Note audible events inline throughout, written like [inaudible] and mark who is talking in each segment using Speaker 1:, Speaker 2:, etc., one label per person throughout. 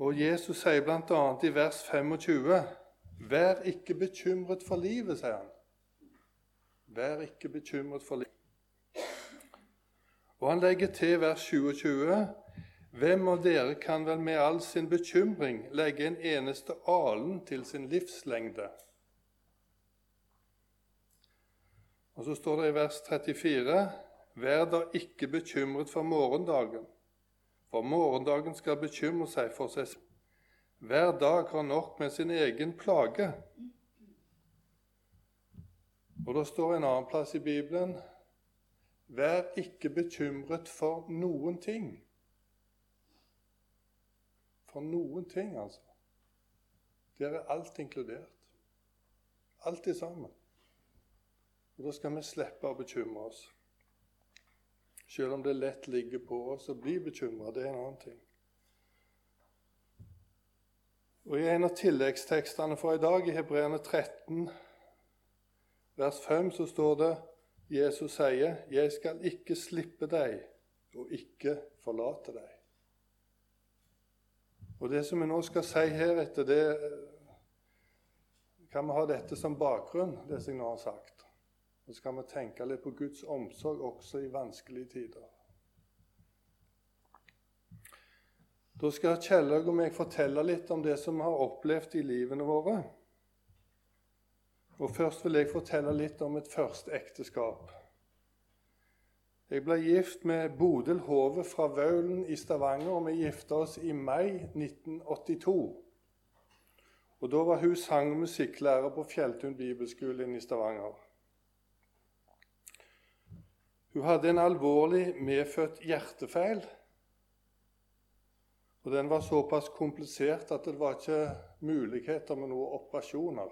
Speaker 1: Og Jesus sier bl.a. i vers 25.: Vær ikke bekymret for livet, sier han. Vær ikke bekymret for livet. Og han legger til vers 27.: Hvem av dere kan vel med all sin bekymring legge en eneste alen til sin livslengde? Og så står det i vers 34.: Vær da ikke bekymret for morgendagen, for morgendagen skal bekymre seg for seg. Hver dag har nok med sin egen plage. Og det står en annen plass i Bibelen Vær ikke bekymret for noen ting. For noen ting, altså. Der er alt inkludert. Alt i sammen. Og Da skal vi slippe å bekymre oss. Selv om det lett ligger på oss å bli bekymra. Det er en annen ting. Og I en av tilleggstekstene fra i dag, i Hebreerne 13, vers 5, så står det Jesus sier, 'Jeg skal ikke slippe deg og ikke forlate deg'. Og Det som vi nå skal si heretter, det kan vi ha dette som bakgrunn, det som jeg nå har sagt. Så skal vi tenke litt på Guds omsorg også i vanskelige tider. Da skal Kjellaug og meg fortelle litt om det som vi har opplevd i livene våre. Og Først vil jeg fortelle litt om et første ekteskap. Jeg ble gift med Bodil Hove fra Vaulen i Stavanger, og vi gifta oss i mai 1982. Og Da var hun sang- og musikklærer på Fjelltun bibelskole i Stavanger. Hun hadde en alvorlig medfødt hjertefeil. Og Den var såpass komplisert at det var ikke muligheter med noen operasjoner.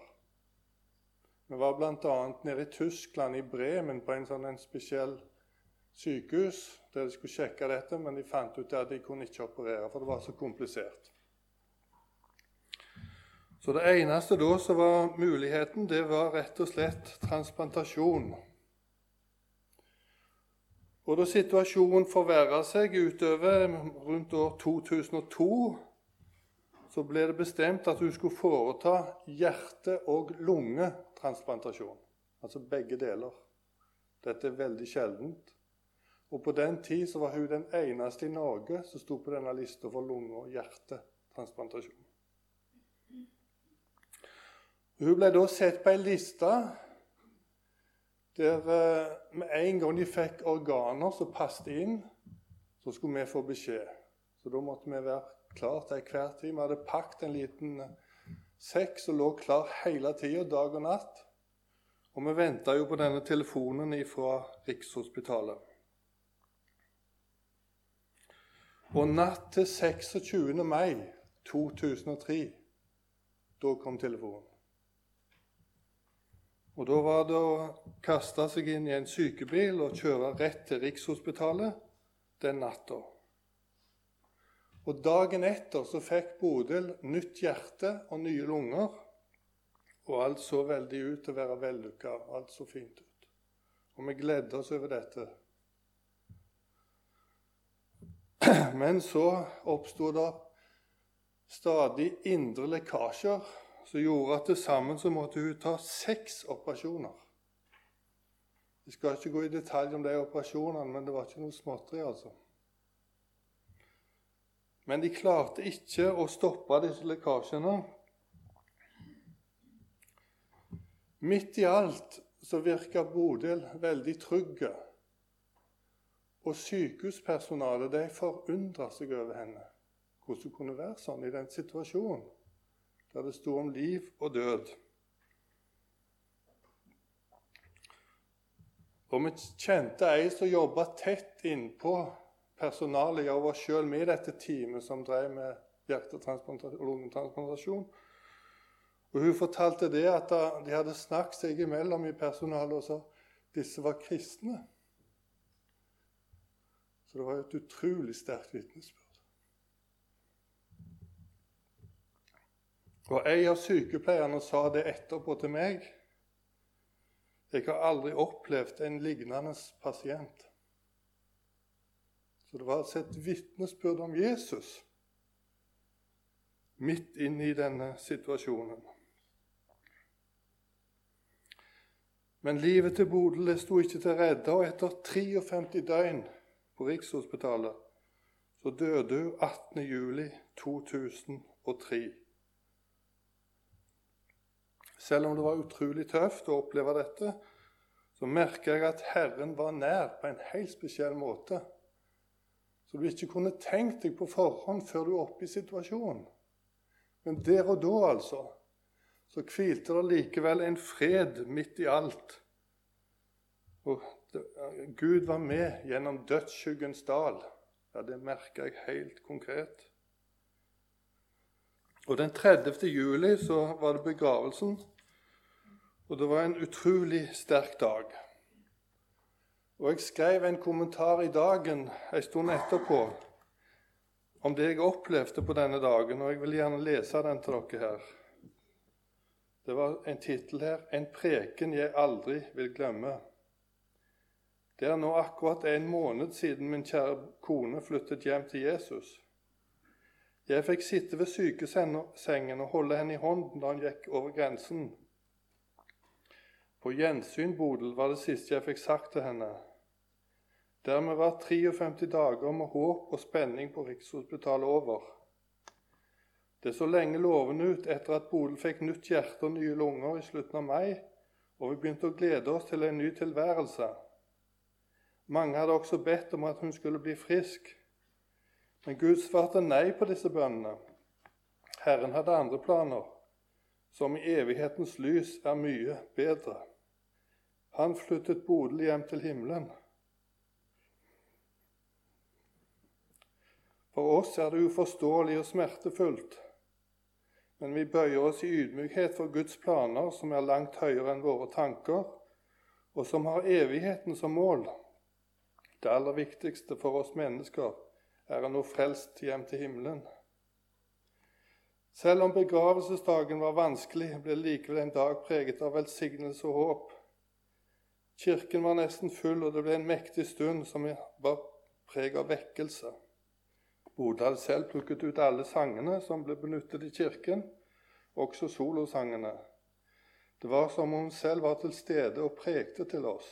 Speaker 1: Vi var bl.a. nede i Tyskland, i Bremen, på en sånn en spesiell sykehus der de skulle sjekke dette, men de fant ut at de kunne ikke operere, for det var så komplisert. Så det eneste da som var muligheten, det var rett og slett transplantasjon. Og da situasjonen forverra seg utover rundt år 2002, så ble det bestemt at hun skulle foreta hjerte- og lungetransplantasjon. Altså begge deler. Dette er veldig sjeldent. Og på den tid så var hun den eneste i Norge som sto på denne lista for lunge- og hjertetransplantasjon. Hun ble da sett på ei liste der eh, med en gang de fikk organer som passet inn, så skulle vi få beskjed. Så da måtte vi være klar til enhver tid. Vi hadde pakket en liten sekk som lå klar hele tida, dag og natt. Og vi venta jo på denne telefonen fra Rikshospitalet. Og natt til 26. mai 2003, da kom telefonen. Og Da var det å kaste seg inn i en sykebil og kjøre rett til Rikshospitalet den natta. Og Dagen etter så fikk Bodil nytt hjerte og nye lunger. Og alt så veldig ut til å være vellykka. Alt så fint ut. Og vi gledde oss over dette. Men så oppsto det stadig indre lekkasjer som gjorde at til sammen så måtte hun ta seks operasjoner. Vi skal ikke gå i detalj om de operasjonene, men det var ikke noe småtteri, altså. Men de klarte ikke å stoppe disse lekkasjene. Midt i alt så virka Bodil veldig trygg. Og sykehuspersonalet de forundra seg over henne. Hvordan det kunne være sånn i den situasjonen der det sto om liv og død. Og vi kjente ei som jobba tett innpå personalet. Jeg var sjøl med i dette teamet som drev med hjertetransplantasjon og lungetransplantasjon. Og Hun fortalte det at de hadde snakket seg imellom i personalet og sa disse var kristne. Så det var et utrolig sterkt vitnesbyrd. Og ei av sykepleierne sa det etterpå til meg. Jeg har aldri opplevd en lignende pasient. Så det var altså et vitnesbyrd om Jesus. midt inne i denne situasjonen. Men livet til Bodil sto ikke til redde, og etter 53 døgn på Rikshospitalet så døde hun 18.07.2003. Selv om det var utrolig tøft å oppleve dette, så merker jeg at Herren var nær på en helt spesiell måte. Så du ikke kunne tenkt deg på forhånd før du var oppe i situasjonen. Men der og da, altså, så hvilte det likevel en fred midt i alt. Og Gud var med gjennom dødsskyggens dal. Ja, det merker jeg helt konkret. Og Den 30. juli så var det begravelsen. Og det var en utrolig sterk dag. Og jeg skrev en kommentar i dagen en stund etterpå om det jeg opplevde på denne dagen, og jeg vil gjerne lese den til dere her. Det var en tittel her 'En preken jeg aldri vil glemme'. Det er nå akkurat en måned siden min kjære kone flyttet hjem til Jesus. Jeg fikk sitte ved sykesengen og holde henne i hånden da hun gikk over grensen. På gjensyn, Bodil, var det siste jeg fikk sagt til henne. Dermed var 53 dager med håp og spenning på Rikshospitalet over. Det så lenge lovende ut etter at Bodil fikk nytt hjerte og nye lunger i slutten av mai, og vi begynte å glede oss til en ny tilværelse. Mange hadde også bedt om at hun skulle bli frisk, men Gud svarte nei på disse bønnene. Herren hadde andre planer, som i evighetens lys er mye bedre. Han flyttet Bodil hjem til himmelen. For oss er det uforståelig og smertefullt, men vi bøyer oss i ydmykhet for Guds planer, som er langt høyere enn våre tanker, og som har evigheten som mål. Det aller viktigste for oss mennesker er han nå frelst hjem til himmelen. Selv om begravelsesdagen var vanskelig, ble det likevel en dag preget av velsignelse og håp. Kirken var nesten full, og det ble en mektig stund som var preg av vekkelse. Bodil hadde selv plukket ut alle sangene som ble benyttet i kirken, også solosangene. Det var som om hun selv var til stede og prekte til oss.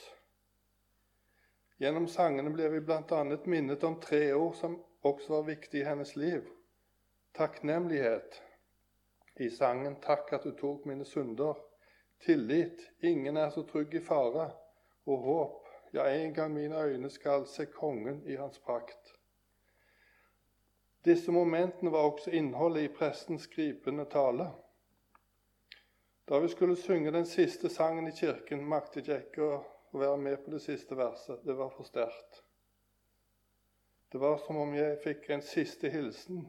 Speaker 1: Gjennom sangene ble vi bl.a. minnet om tre ord som også var viktige i hennes liv. Takknemlighet. I sangen 'Takk at du tok mine synder'. Tillit. Ingen er så trygg i fare og håp. Ja, en gang mine øyne skal se kongen i hans prakt. Disse momentene var også innholdet i prestens gripende tale. Da vi skulle synge den siste sangen i kirken, maktet jeg ikke å være med på det siste verset. Det var for sterkt. Det var som om jeg fikk en siste hilsen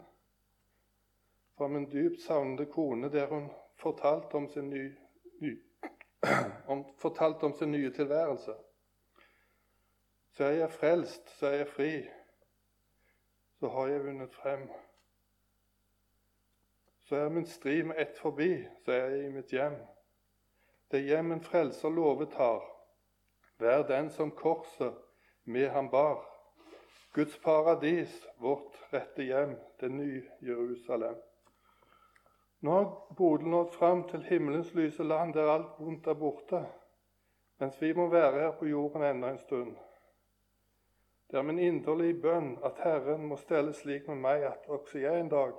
Speaker 1: fra min dypt savnede kone, der hun fortalte om sin nye, ny, [clears throat] om, fortalte om sin nye tilværelse. Så er jeg frelst, så er jeg fri. Så har jeg vunnet frem. Så er min strid med ett forbi, så er jeg i mitt hjem. Det hjem en frelser lovet har. Vær den som korset med ham bar. Guds paradis, vårt rette hjem, det nye Jerusalem. Nå har Bodil nådd fram til himmelens lyse land, der alt vondt er borte, mens vi må være her på jorden enda en stund. Det er min inderlige bønn at Herren må stelle slik med meg at også jeg en dag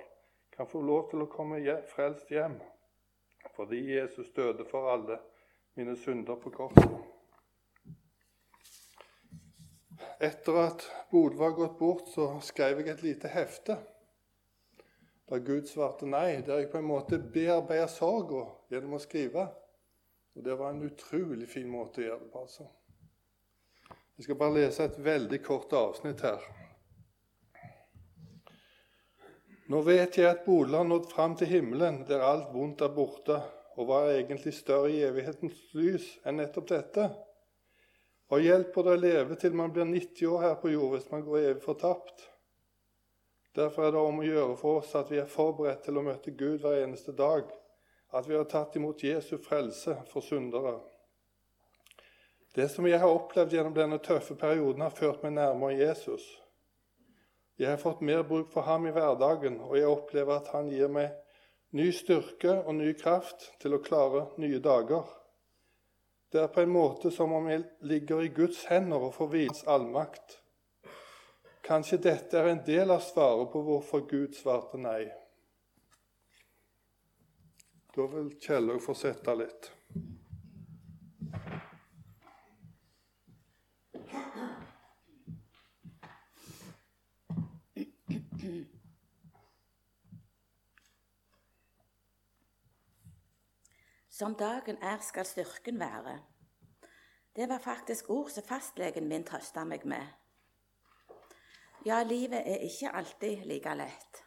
Speaker 1: kan få lov til å komme frelst hjem, fordi Jesus døde for alle mine synder på korset. Etter at Bodø var gått bort, så skrev jeg et lite hefte da Gud svarte nei, der jeg på en måte bearbeider sorga gjennom å skrive. Og Det var en utrolig fin måte å gjøre det på. altså. Jeg skal bare lese et veldig kort avsnitt her. Nå vet jeg at Bodø har nådd fram til himmelen, der alt vondt er borte, og hva er egentlig større i evighetens lys enn nettopp dette? Hva hjelper det å leve til man blir 90 år her på jord hvis man går evig fortapt? Derfor er det om å gjøre for oss at vi er forberedt til å møte Gud hver eneste dag, at vi har tatt imot Jesu frelse for syndere. Det som jeg har opplevd gjennom denne tøffe perioden, har ført meg nærmere Jesus. Jeg har fått mer bruk for ham i hverdagen, og jeg opplever at han gir meg ny styrke og ny kraft til å klare nye dager. Det er på en måte som om vi ligger i Guds hender og får hvile allmakt. Kanskje dette er en del av svaret på hvorfor Gud svarte nei. Da vil Kjelløg fortsette litt.
Speaker 2: Som dagen er, skal styrken være. Det var faktisk ord som fastlegen min trøsta meg med. Ja, livet er ikke alltid like lett.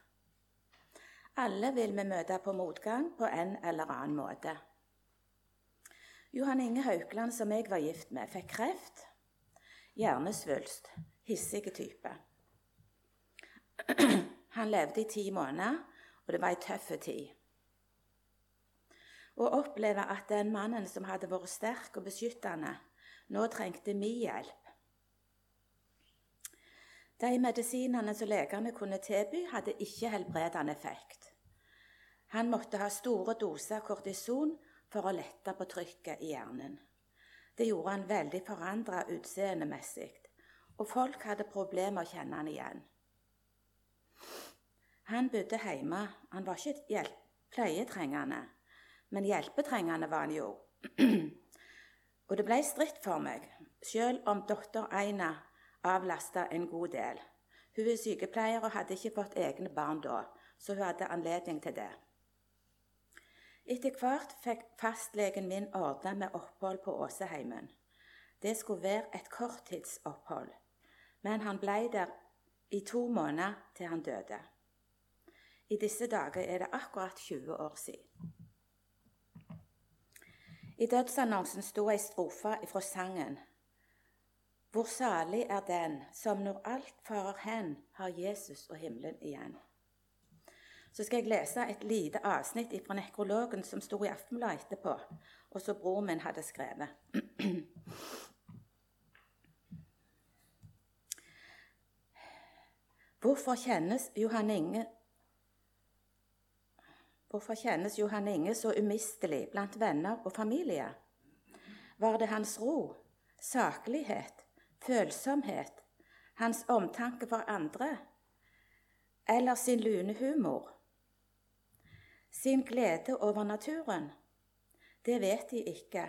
Speaker 2: Alle vil vi møte på motgang på en eller annen måte. Johan Inge Haukeland, som jeg var gift med, fikk kreft. Hjernesvulst. hissige type. [clears throat] Han levde i ti måneder, og det var ei tøff tid og oppleve at den mannen som hadde vært sterk og beskyttende, nå trengte min hjelp. De medisinene som legene kunne tilby, hadde ikke helbredende effekt. Han måtte ha store doser kortison for å lette på trykket i hjernen. Det gjorde han veldig forandra utseendemessig, og folk hadde problemer med å kjenne han igjen. Han bodde hjemme, han var ikke pleietrengende men hjelpetrengende var han jo. [clears throat] og det ble stritt for meg, selv om datter Aina avlasta en god del. Hun er sykepleier og hadde ikke fått egne barn da, så hun hadde anledning til det. Etter hvert fikk fastlegen min ordna med opphold på Åseheimen. Det skulle være et korttidsopphold, men han ble der i to måneder til han døde. I disse dager er det akkurat 20 år siden. I dødsannonsen sto ei strofe fra sangen. Hvor salig er den som når alt farer hen, har Jesus og himmelen igjen. Så skal jeg lese et lite avsnitt fra nekrologen som sto i Aftenbladet etterpå, og som bror min hadde skrevet. [clears throat] Hvorfor kjennes Johan Inge Hvorfor kjennes Johan Inge så umistelig blant venner og familie? Var det hans ro, saklighet, følsomhet, hans omtanke for andre, eller sin lune humor? Sin glede over naturen? Det vet de ikke.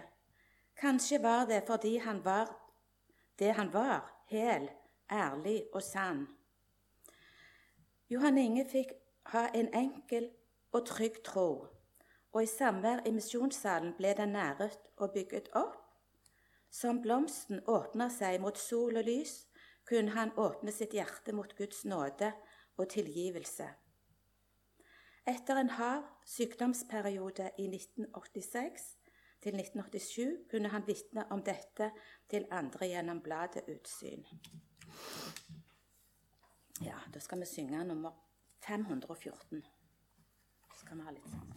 Speaker 2: Kanskje var det fordi han var det han var, hel, ærlig og sann. Johan Inge fikk ha en enkel og trygg tro, og i samvær i misjonssalen ble den næret og bygget opp. Som blomsten åpner seg mot sol og lys, kunne han åpne sitt hjerte mot Guds nåde og tilgivelse. Etter en hard sykdomsperiode i 1986 til 1987 kunne han vitne om dette til andre gjennom bladet Utsyn. Ja, da skal vi synge nummer 514 kan vi ha litt sammen.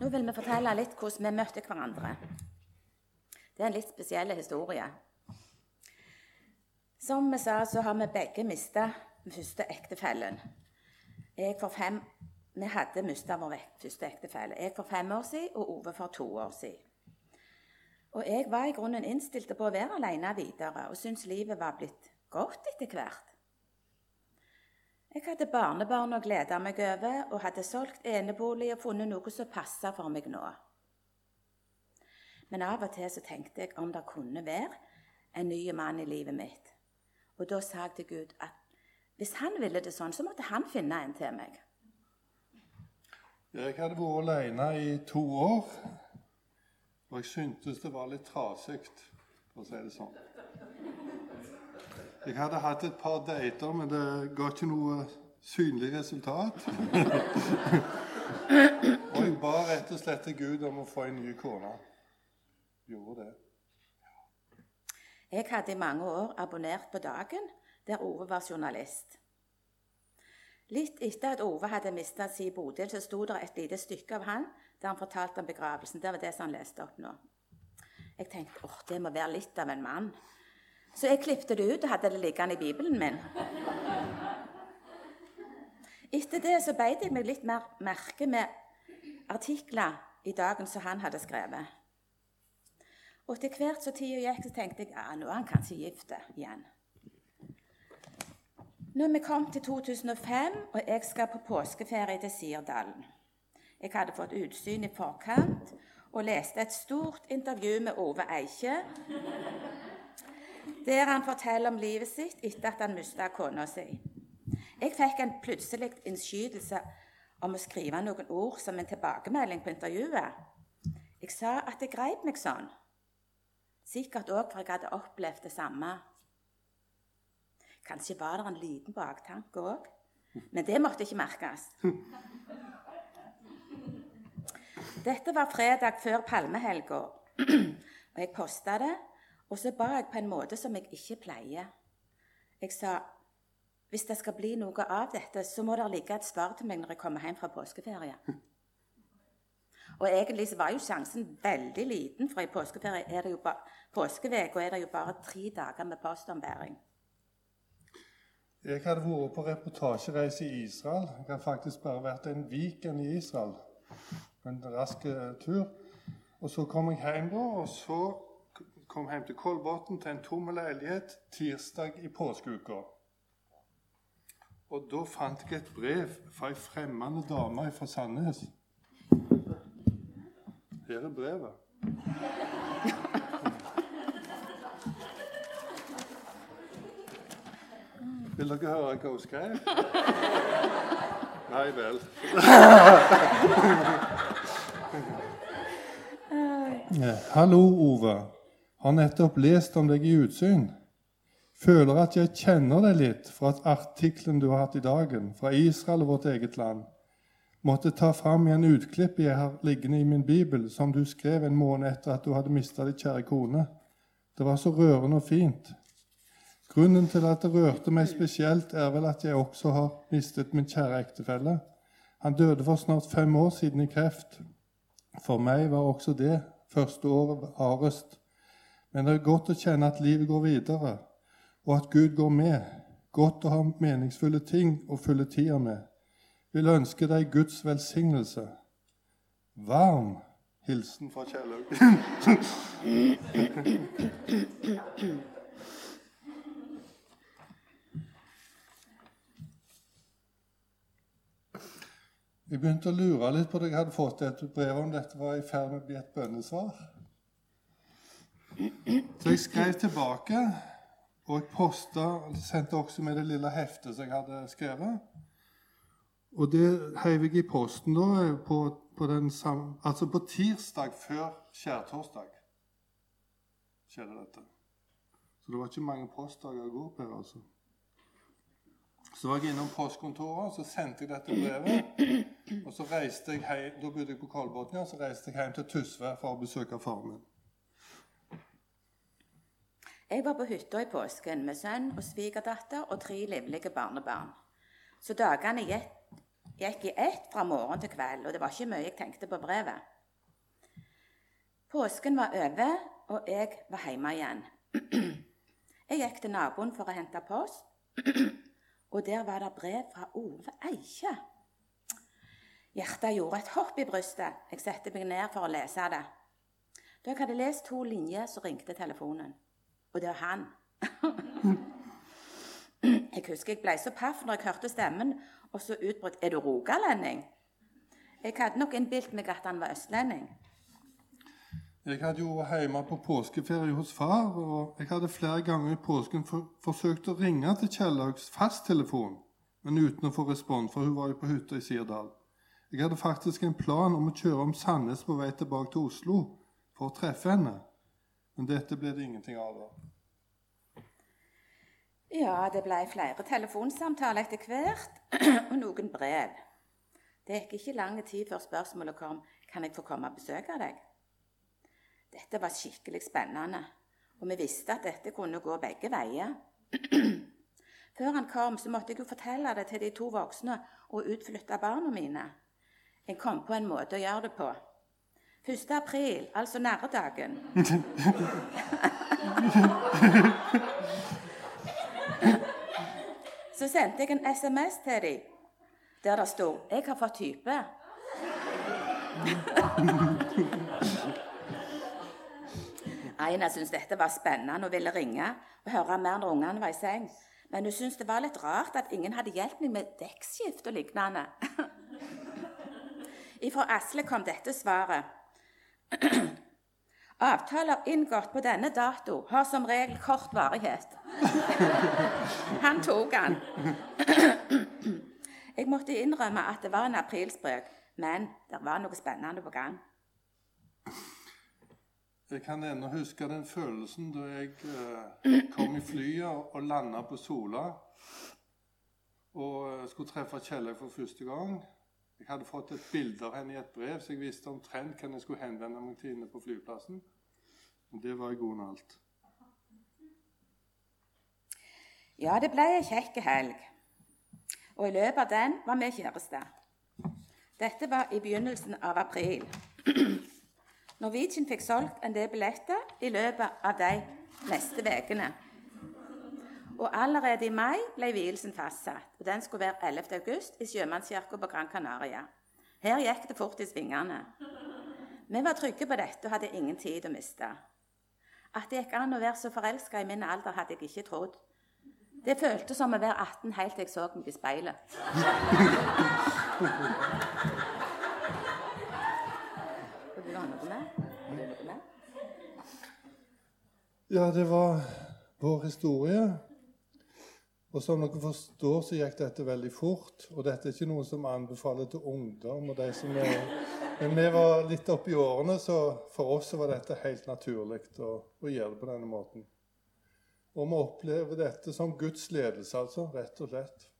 Speaker 2: Nå vil vi fortelle litt hvordan vi møtte hverandre. Det er en litt spesiell historie. Som vi sa, så har vi begge mista den første ektefellen. Jeg for fem vi hadde mista vår første ektefelle. Jeg for fem år siden og Ove for to år siden. Og jeg var i grunnen innstilt på å være alene videre og syntes livet var blitt godt etter hvert. Jeg hadde barnebarn å glede meg over og hadde solgt enebolig og funnet noe som passa for meg nå. Men av og til så tenkte jeg om det kunne være en ny mann i livet mitt. Og da sa jeg til Gud at hvis han ville det sånn, så måtte han finne en til meg.
Speaker 1: Jeg hadde vært alene i to år, og jeg syntes det var litt trasig, for å si det sånn. Jeg hadde hatt et par dater, men det ga ikke noe synlig resultat. og jeg ba rett og slett til Gud om å få en ny kone. Gjorde det.
Speaker 2: Jeg hadde i mange år abonnert på Dagen, der Ove var journalist. Litt etter at Ove hadde mista sin bodel, så sto det et lite stykke av han der han fortalte om begravelsen. Det var det som han leste opp nå. Jeg tenkte åh, det må være litt av en mann. Så jeg klippet det ut og hadde det liggende i Bibelen min. Etter det så beit jeg meg litt mer merke med artikler i dagen som han hadde skrevet. Og etter hvert som tida gikk, så tenkte jeg ja, nå er han kanskje gift igjen. Nå er vi kommet til 2005, og jeg skal på påskeferie til Sirdalen. Jeg hadde fått utsyn i forkant og leste et stort intervju med Ove Eikje, der han forteller om livet sitt etter at han mista kona si. Jeg fikk en plutselig innskytelse om å skrive noen ord som en tilbakemelding på intervjuet. Jeg sa at det greip meg sånn. Sikkert òg for jeg hadde opplevd det samme. Kanskje var det en liten baktanke òg, men det måtte ikke merkes. Dette var fredag før palmehelga, og jeg posta det. Og så ba jeg på en måte som jeg ikke pleier. Jeg sa hvis det skal bli noe av dette, så må det ligge et svar til meg når jeg kommer hjem fra påskeferie. Og egentlig så var jo sjansen veldig liten, for i påskeferie er det jo bare påskeveke, og er det jo bare tre dager med postombæring.
Speaker 1: Jeg hadde vært på reportasjereise i Israel. Jeg har faktisk bare vært en Viken i Israel. En rask eh, tur. Og så kom jeg hjem, da, og så kom jeg hjem til Kolbotn til en tom leilighet tirsdag i påskeuka. Og da fant jeg et brev fra ei fremmede dame fra Sandnes. Her er brevet. [laughs] Vil dere høre hva hun skrev? Nei vel. Hallo, Ove. Har nettopp lest om deg i utsyn. Føler at jeg kjenner deg litt fra artikkelen du har hatt i dagen, fra Israel og vårt eget land. Måtte ta fram igjen utklippet jeg har liggende i min bibel, som du skrev en måned etter at du hadde mista din kjære kone. Det var så rørende og fint. Grunnen til at det rørte meg spesielt, er vel at jeg også har mistet min kjære ektefelle. Han døde for snart fem år siden i kreft. For meg var også det første året hardest. Men det er godt å kjenne at livet går videre, og at Gud går med. Godt å ha meningsfulle ting å fylle tida med. Vil ønske deg Guds velsignelse. Varm hilsen fra Kjellaug. [clears throat] Jeg begynte å lure litt på det. Jeg hadde fått et brev om dette var i ferd med å bli et bønnesvar. Så jeg skrev tilbake, og jeg posta, sendte også med det lille heftet som jeg hadde skrevet. Og det heiv jeg i posten da på, på, samme, altså på tirsdag før skjærtorsdag. skjedde dette. Så det var ikke mange postdager å gå på altså. Så var jeg innom postkontoret, så sendte jeg dette brevet. Og så reiste jeg hjem, Da bodde jeg på Kolbotnia, så reiste jeg hjem til Tysvær for å besøke faren min.
Speaker 2: Jeg var på hytta i påsken med sønn og svigerdatter og tre livlige barnebarn. Så dagene gikk, i ett fra morgen til kveld, og det var ikke mye jeg tenkte på brevet. Påsken var over, og jeg var hjemme igjen. [clears throat] Jeg gikk til naboen for å hente post, [clears throat] og der var det brev fra Ove Eikje. Hjertet gjorde et hopp i brystet. Jeg satte meg ned for å lese det. Da jeg hadde lest to linjer, så ringte telefonen. Og det var han. [laughs] jeg husker jeg ble så paff når jeg hørte stemmen, og så utbrøt 'Er du rogalending?' Jeg hadde nok innbilt meg at han var østlending.
Speaker 1: Jeg hadde jo hjemme på påskeferie hos far, og jeg hadde flere ganger i påsken for, forsøkt å ringe til Kjellaugs fasttelefon, men uten å få respons, for hun var jo på hytta i Sirdal. Jeg hadde faktisk en plan om å kjøre om Sandnes på vei tilbake til Oslo for å treffe henne. Men dette ble det ingenting av. da.
Speaker 2: Ja, det ble flere telefonsamtaler etter hvert, [clears throat] og noen brev. Det gikk ikke lang tid før spørsmålet kom kan jeg få komme og besøke deg. Dette var skikkelig spennende, og vi visste at dette kunne gå begge veier. [clears throat] Før han kom, så måtte jeg jo fortelle det til de to voksne og utflytte barna mine. Jeg kom på en måte å gjøre det på. 1. april, altså narredagen. [laughs] Så sendte jeg en SMS til dem der det sto 'Jeg har fått type'. [laughs] Aina syntes dette var spennende og ville ringe og høre mer når ungene var i seng. Men hun syntes det var litt rart at ingen hadde hjulpet meg med dekkskift og lignende. [laughs] Ifra Asle kom dette svaret. [clears throat] Avtaler inngått på denne dato har som regel kort varighet. [laughs] Han tok han. [clears throat] Jeg måtte innrømme at det var en aprilspøk, men det var noe spennende på gang.
Speaker 1: Jeg kan ennå huske den følelsen da jeg eh, kom i flyet og landa på Sola og eh, skulle treffe Kjellaug for første gang. Jeg hadde fått et bilde av henne i et brev, så jeg visste omtrent hvem jeg skulle henvende meg til inne på flyplassen. Og det var i grunnen alt.
Speaker 2: Ja, det ble ei kjekk helg. Og i løpet av den var vi kjærester. Dette var i begynnelsen av april. [clears throat] Norwegian fikk solgt en del billetter i løpet av de neste ukene. Og allerede i mai ble vielsen fastsatt. og Den skulle være 11. august i Sjømannskirka på Gran Canaria. Her gikk det fort i svingene. Vi var trygge på dette og hadde ingen tid å miste. At det gikk an å være så forelska i min alder, hadde jeg ikke trodd. Det føltes som å være 18 helt til jeg så meg i speilet. Vil du ha noe med? Har du noe med?
Speaker 1: Ja, det var vår historie. Og som dere forstår, så gikk dette veldig fort. Og dette er ikke noe som anbefaler til ungdom og de som er Men vi var litt oppi årene, så for oss var dette helt naturlig å, å gjøre det på denne måten. Og vi opplever dette som Guds ledelse, altså, rett og slett.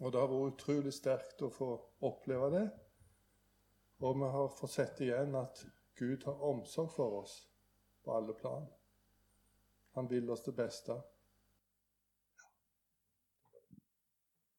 Speaker 1: Og det har vært utrolig sterkt å få oppleve det. Og vi har fått sett igjen at Gud har omsorg for oss på alle plan. Han vil oss det beste.